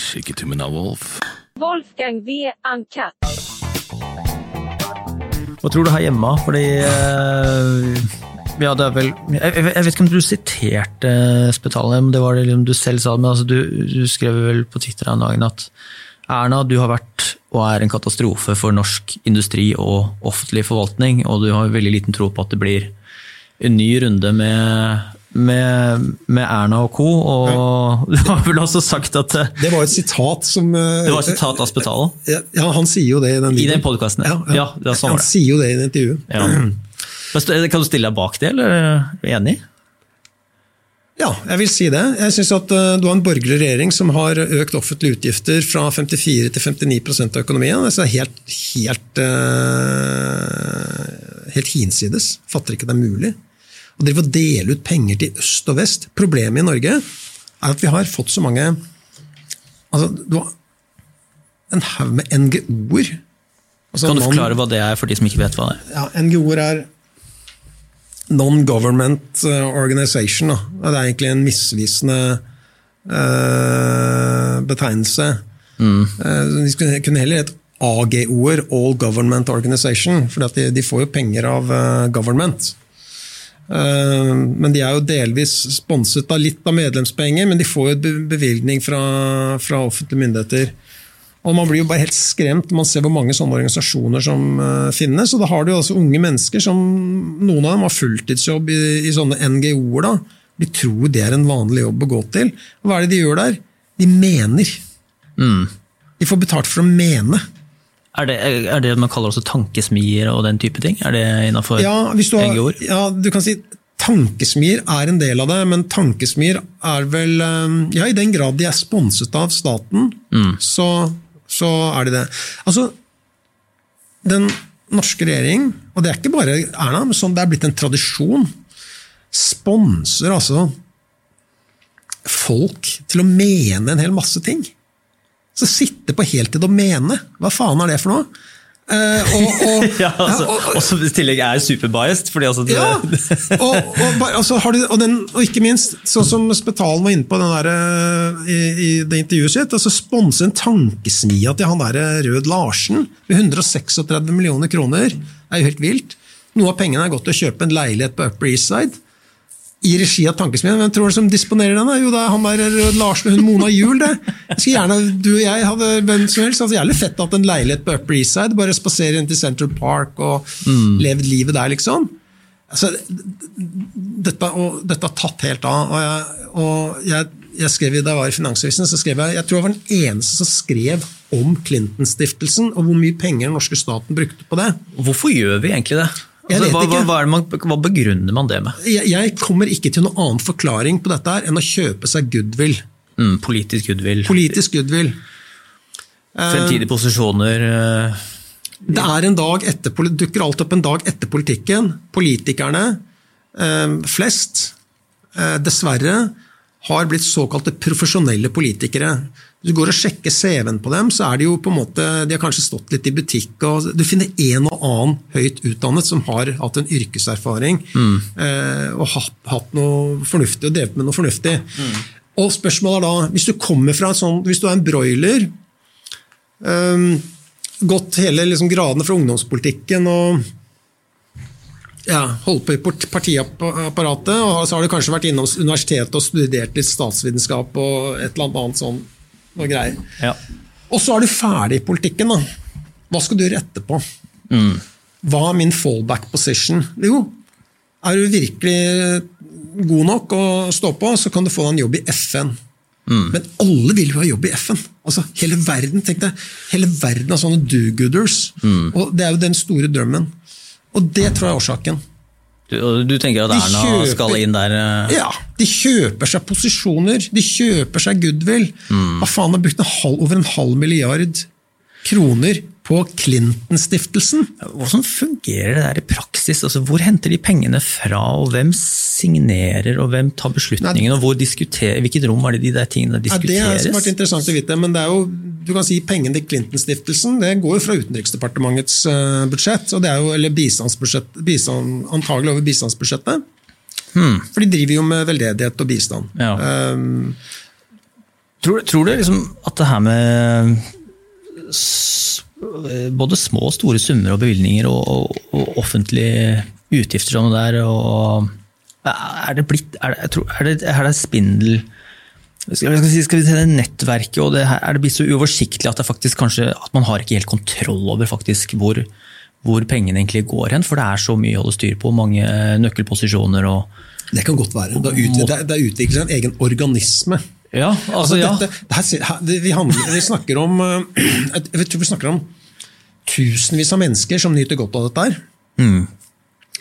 Skikketummen av Wolf. Wolfgang V. Uncut. Hva tror du her hjemme? Fordi eh, ja, det er vel Jeg, jeg jeg vet ikke om du siterte Spetalen, men det var det liksom du selv sa, men altså, du, du skrev vel på Twitter en dag at Erna, du har vært og er en katastrofe for norsk industri og offentlig forvaltning, og du har veldig liten tro på at det blir en ny runde med, med, med Erna og co. Og du har vel også sagt at eh, Det var et sitat som eh, Det var et sitat av Spetalen? Ja, han sier jo det i den I den podkasten? Ja, ja. ja, sånn han det. sier jo det i det intervjuet. Ja. Kan du stille deg bak det, eller er du enig? Ja, jeg vil si det. Jeg synes at eh, Du har en borgerlig regjering som har økt offentlige utgifter fra 54 til 59% av økonomien. Det er helt, helt, helt hinsides. Fatter ikke det er mulig. Å drive og dele ut penger til øst og vest. Problemet i Norge er at vi har fått så mange altså, Du har en haug med NGO-er. Altså, Kan du forklare hva det er for de som ikke vet hva det er? ja, NGO-er er non-government eh, organization. Da. Det er egentlig en misvisende uh, betegnelse. Eh, de skulle- kunne heller hett AGO-er, All Government Organization, for de, de får jo penger av uh, government. Eh, men de er jo delvis sponset av litt av medlemspenger, men de får jo bevilgning fra, fra offentlige myndigheter. Og Man blir jo bare helt skremt når man ser hvor mange sånne organisasjoner som eh, finnes. og Da har du jo altså unge mennesker som noen av dem har fulltidsjobb i, i sånne NGO-er. da. De tror det er en vanlig jobb å gå til. Og Hva er det de gjør der? De mener. De får betalt for å mene. Er det, er det man kaller også tankesmier og den type ting? Er det innafor Ja, har, NGO-er? ja, du kan si Tankesmier er en del av det, men tankesmier er vel eh, Ja, i den grad de er sponset av staten, så, så er de det. Altså, den norske regjering, og det er ikke bare Erna, men sånn det er blitt en tradisjon, sponser altså folk til å mene en hel masse ting. Så sitte på heltid og mene, hva faen er det for noe? Uh, og, og, Ja, altså, og- og- og som i tillegg er superbiased. Fordi altså det, ja, og, altså har du, og, den, og ikke minst, sånn som Spetalen var inne på den der, eh, i, i det intervjuet sitt, altså sponse en tankesmia til han der eh, Rød Larsen med 136 millioner kroner, er jo helt vilt. Noe av pengene er gått til å kjøpe en leilighet på Upper East Side. I regi av Tankesmien. Hvem tror du som disponerer den? Jo, det er han der Larsen og hun Mona Juel. det. Jeg skulle gjerne, Du og jeg hadde hvem som helst, altså jævlig fett at en leilighet på Upper East Side, bare spasere inn til Central Park og levd livet der, liksom. Altså, dette, og, dette har tatt helt av. og jeg, og jeg, jeg skrev, Da jeg var i Finansavisen, så skrev jeg jeg tror jeg var den eneste som skrev om Clinton-stiftelsen, og hvor mye penger den norske staten brukte på det. Hvorfor gjør vi egentlig det? Altså, hva, hva, hva, man, hva begrunner man det med? Jeg, jeg kommer ikke til noen annen forklaring på dette her enn å kjøpe seg goodwill. Mm, politisk goodwill, Politisk goodwill. fremtidige posisjoner Uh, Det er en dag etter, dukker alt opp en dag etter politikken. Politikerne eh, flest, eh, dessverre, har blitt såkalte profesjonelle politikere. Hvis du går og sjekker CV-en på dem, så er de jo på en måte, de har kanskje stått litt i butikk. og Du finner en og annen høyt utdannet som har hatt en yrkeserfaring mm. og hatt, hatt noe fornuftig og drevet med noe fornuftig. Og spørsmålet er da, hvis du kommer fra en sånn, hvis du er en broiler um, gått hele liksom, gradene fra ungdomspolitikken og ja, holdt på i partiapparatet, og så har du kanskje vært innom universitetet og studert litt statsvitenskap og et eller annet sånn noe greier. ja. Og så er du ferdig i politikken. da. Hva skal du gjøre etterpå? Hva er min fallback position? Jo, er du virkelig god nok å stå på, så kan du få deg en jobb i FN. Men alle vil jo ha jobb i FN. Altså, hele verden tenk deg, hele verden er sånne do-gooders. Og Det er jo den store drømmen. Og det tror jeg er årsaken. Du, du tenker at Erna kjøper- skal inn der eh, Ja, De kjøper seg posisjoner, de kjøper seg goodwill. Hva faen har brukt en halv, over en halv milliard kroner på Clinton-stiftelsen? Hvordan fungerer det der i praksis? Altså, hvor henter de pengene fra, og hvem signerer, og hvem tar beslutningen, og hvor diskuterer, hvilket rom er det de der tingene Ja, det har diskuteres? vært interessant å vite, men det er jo, du kan si pengene til Clinton-stiftelsen det går fra Utenriksdepartementets eh, budsjett, og det er jo, eller bistandsbudsjett, bistand, antagelig over bistandsbudsjettet. For de driver jo med veldedighet og bistand. Ja. Um, Tror, tror du liksom at det her med både små og store summer og bevilgninger og, og, og offentlige utgifter sånn der, og er det blitt Er det, tror, er det, er det spindel skal, skal, skal vi si det nettverket og det Er det blitt så uoversiktlig at faktisk kanskje at man har ikke helt kontroll over faktisk hvor, hvor pengene egentlig går hen? For det er så mye å holde styr på, mange nøkkelposisjoner og Det kan godt være. Det er utviklet seg en egen organisme. Ja, altså ja. Dette, det, vi, handler, vi snakker om eh, jeg tror vi snakker om tusenvis av mennesker som nyter godt av dette. her.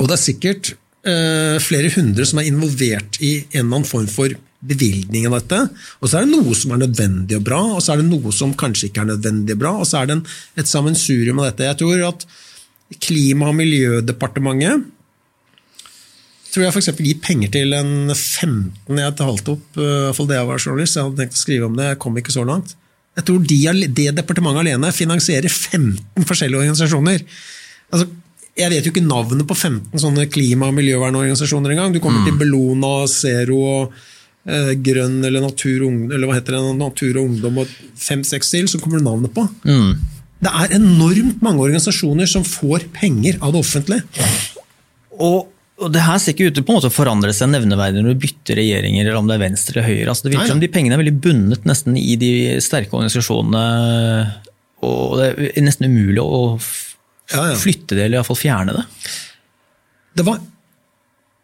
Og det er sikkert uh, flere hundre som er involvert i en eller annen form for bevilgning av dette. Og så er det noe som er nødvendig og bra, og så er det noe som kanskje ikke er nødvendig og bra, og så er det en, et sammensurium av dette. Jeg tror at Klima- og miljødepartementet tror jeg f.eks. gir penger til en 15 Jeg talte opp, iallfall i hvert fall det jeg var journalist, jeg hadde tenkt å skrive om det, jeg kom ikke så langt. Jeg tror de, det departementet alene finansierer 15 forskjellige organisasjoner. Altså, jeg vet jo ikke navnet på 15 sånne klima- og miljøvernorganisasjoner engang. Du kommer til Bellona, Zero og eh, Grønn eller Natur, eller hva heter det, Natur og Ungdom og fem-seks til, så kommer du navnet på. Det er enormt mange organisasjoner som får penger av det offentlige. Og, og det her ser ikke ut til på en måte å forandre seg nevneverdig når du bytter regjeringer, eller om det er venstre eller høyre. Altså, det virker som de pengene er veldig bundet nesten i de sterke organisasjonene. Og det er nesten umulig å flytte det, eller iallfall fjerne det. Det var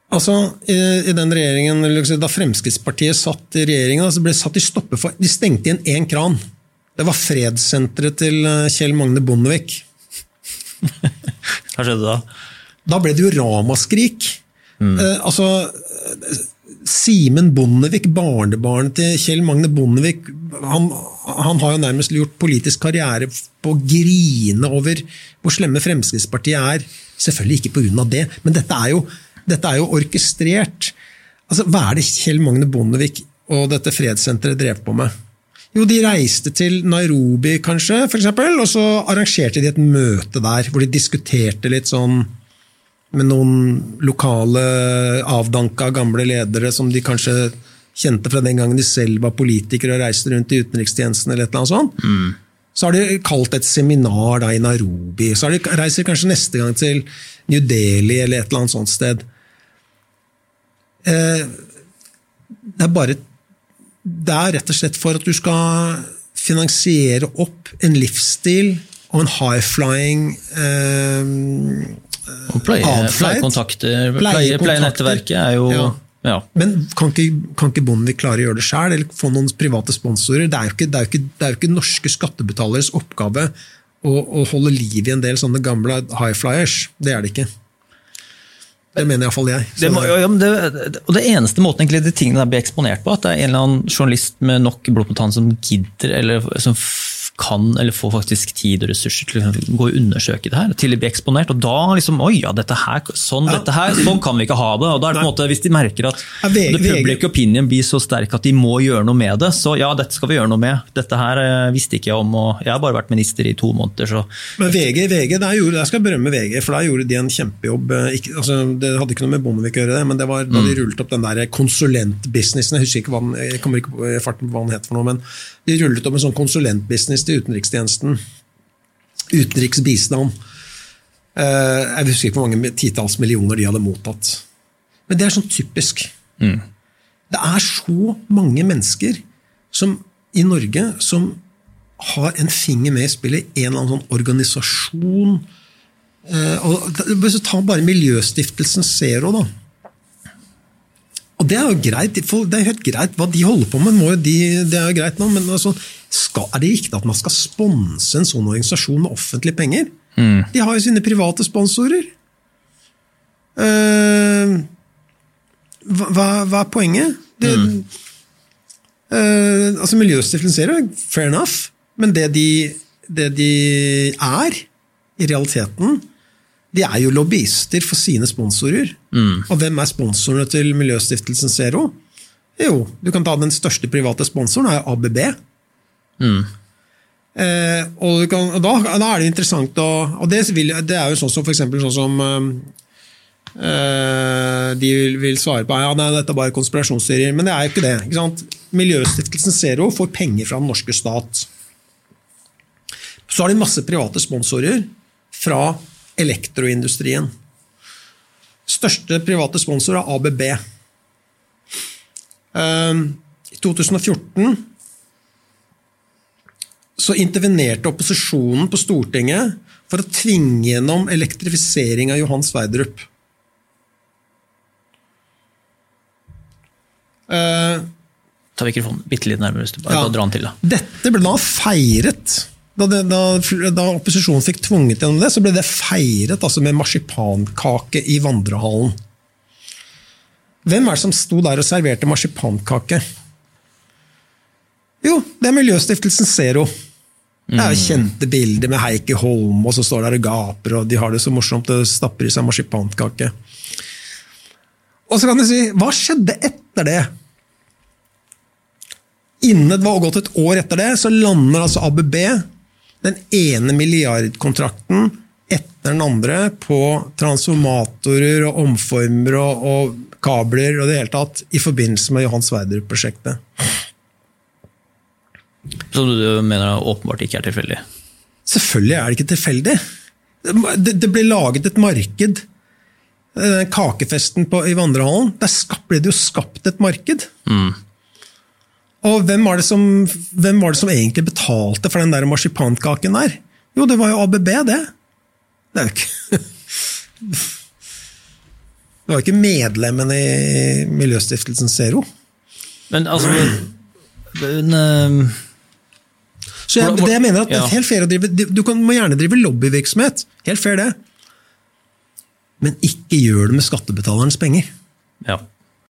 Altså, i, i den regjeringen, Da Fremskrittspartiet satt i regjeringen, så ble det satt i stoppe for De stengte igjen én kran. Det var fredssenteret til eh, Kjell Magne Bondevik. Hva skjedde da? Da ble det jo ramaskrik. Eh, altså, Simen Bondevik, barnebarnet til Kjell Magne Bondevik, han, han har jo nærmest gjort politisk karriere på å grine over hvor slemme Fremskrittspartiet er. Selvfølgelig ikke pga. det, men dette er jo, dette er jo orkestrert. Altså, hva er det Kjell Magne Bondevik og dette fredssenteret drev på med? Jo, de reiste til Nairobi, kanskje, for eksempel, og så arrangerte de et møte der, hvor de diskuterte litt sånn med noen lokale avdanka gamle ledere som de kanskje kjente fra den gangen de selv var politikere og reiste rundt i utenrikstjenesten eller et eller annet sånt. Så har de kalt et seminar da i Nairobi. Så har de reiser kanskje neste gang til New Delhi eller et eller annet sånt sted. Eh, det er bare Det er rett og slett for at du skal finansiere opp en livsstil og en high-flying eh, Og pleie, pleiekontakter, pleie, pleienettverket er jo Ja. ja. Men kan ikke, kan ikke Bondevik klare å gjøre det sjøl, eller få noen private sponsorer? Det er jo ikke, det er jo ikke, det er jo ikke norske skattebetaleres oppgave å, å holde liv i en del sånne gamle high flyers. Det er det ikke. Det mener iallfall jeg. Det må, ja, det, og det eneste måten egentlig de tingene der blir eksponert på, at det er en eller annen journalist med nok blod på tann som gidder, eller som kan eller får faktisk tid og ressurser til å gå og undersøke det her, til å bli eksponert. Og da liksom Oi, ja, dette her, sånn, Ja. dette her, sånn kan vi ikke ha det. Og da er det på en måte, Hvis de merker at Ja, VG the public opinion blir så sterk at de må gjøre noe med det, så ja, dette skal vi gjøre noe med. Dette her eh, visste ikke jeg om, og jeg har bare vært minister i to måneder, så Men VG, VG der, gjorde, jeg skal berømme VG, for der gjorde de en kjempejobb. eh, Ikke, altså, det hadde ikke noe med Bondevik å gjøre, det, men det var da de rullet opp den der konsulentbusinessen. Jeg husker ikke hva den, jeg kommer ikke på farten hva den het, for noe, men de rullet opp en sånn konsulentbusiness til utenrikstjenesten. Utenriksbistand. Eh, Jeg husker ikke hvor mange titalls millioner de hadde mottatt. Men det er sånn typisk. Det er så mange mennesker som, i Norge som har en finger med i spillet i en eller annen sånn organisasjon. Eh, og da- hvis du tar bare Miljøstiftelsen Zero, da. Og det er jo greit, det er helt greit hva de holder på med, de, det er jo greit nå, men altså, skal, er det riktig at man skal sponse en sånn organisasjon med offentlige penger? De har jo sine private sponsorer. Uh, hva, hva- er poenget? Det, eh, altså Miljøstiftelsen Zero, fair enough, men det de, det de er, i realiteten, de er jo lobbyister for sine sponsorer. Og hvem er sponsorene til Miljøstiftelsen Zero? Jo, du kan ta den største private sponsoren, er ABB. Eh, og, kan, og da, da er det interessant å Og det, vil, det er jo sånn som for eksempel sånn som eh, Eh, De vil, vil svare på ja, nei, dette er bare konspirasjonsteorier, men det er jo ikke det. Ikke sant? Miljøstiftelsen Zero får penger fra den norske stat. Så har de masse private sponsorer fra elektroindustrien. Største private sponsor er ABB. Eh, I 2014 så intervenerte opposisjonen på Stortinget for å tvinge gjennom elektrifisering av Johan Sverdrup. Eh, Ta mikrofonen bitte litt nærmere, bare Ja. dra den til. da. Dette ble da feiret. Da, da, da opposisjonen fikk tvunget gjennom det, så ble det feiret altså med marsipankake i vandrehallen. Hvem er det som sto der og serverte marsipankake? Jo, det er Miljøstiftelsen Zero. Det er jo kjente bilder med Heikki Holm, og så står der og gaper, og de har det så morsomt og stapper i seg marsipankake. Og så kan du si, hva skjedde etter det? Innen det var gått et år etter det, så lander altså ABB den ene milliardkontrakten etter den andre på transformatorer og omformer og, og kabler og det hele tatt i forbindelse med Johan Sverdrup-prosjektet. Så du mener åpenbart ikke er tilfeldig. Selvfølgelig er det ikke tilfeldig. Det, det ble laget et marked. Den kakefesten på, i vandrehallen, der ble det jo skapt et marked. Og hvem var, det som, hvem var det som egentlig betalte for den der marsipankaken der? Jo, det var jo ABB, det. Det er jo ikke Det var jo ikke medlemmene i Miljøstiftelsen Zero. Men altså men, eh, Så jeg, det jeg mener at ja. helt fair å drive, Du kan, må gjerne drive lobbyvirksomhet, helt fair det. Men ikke gjør det med skattebetalernes penger. ja.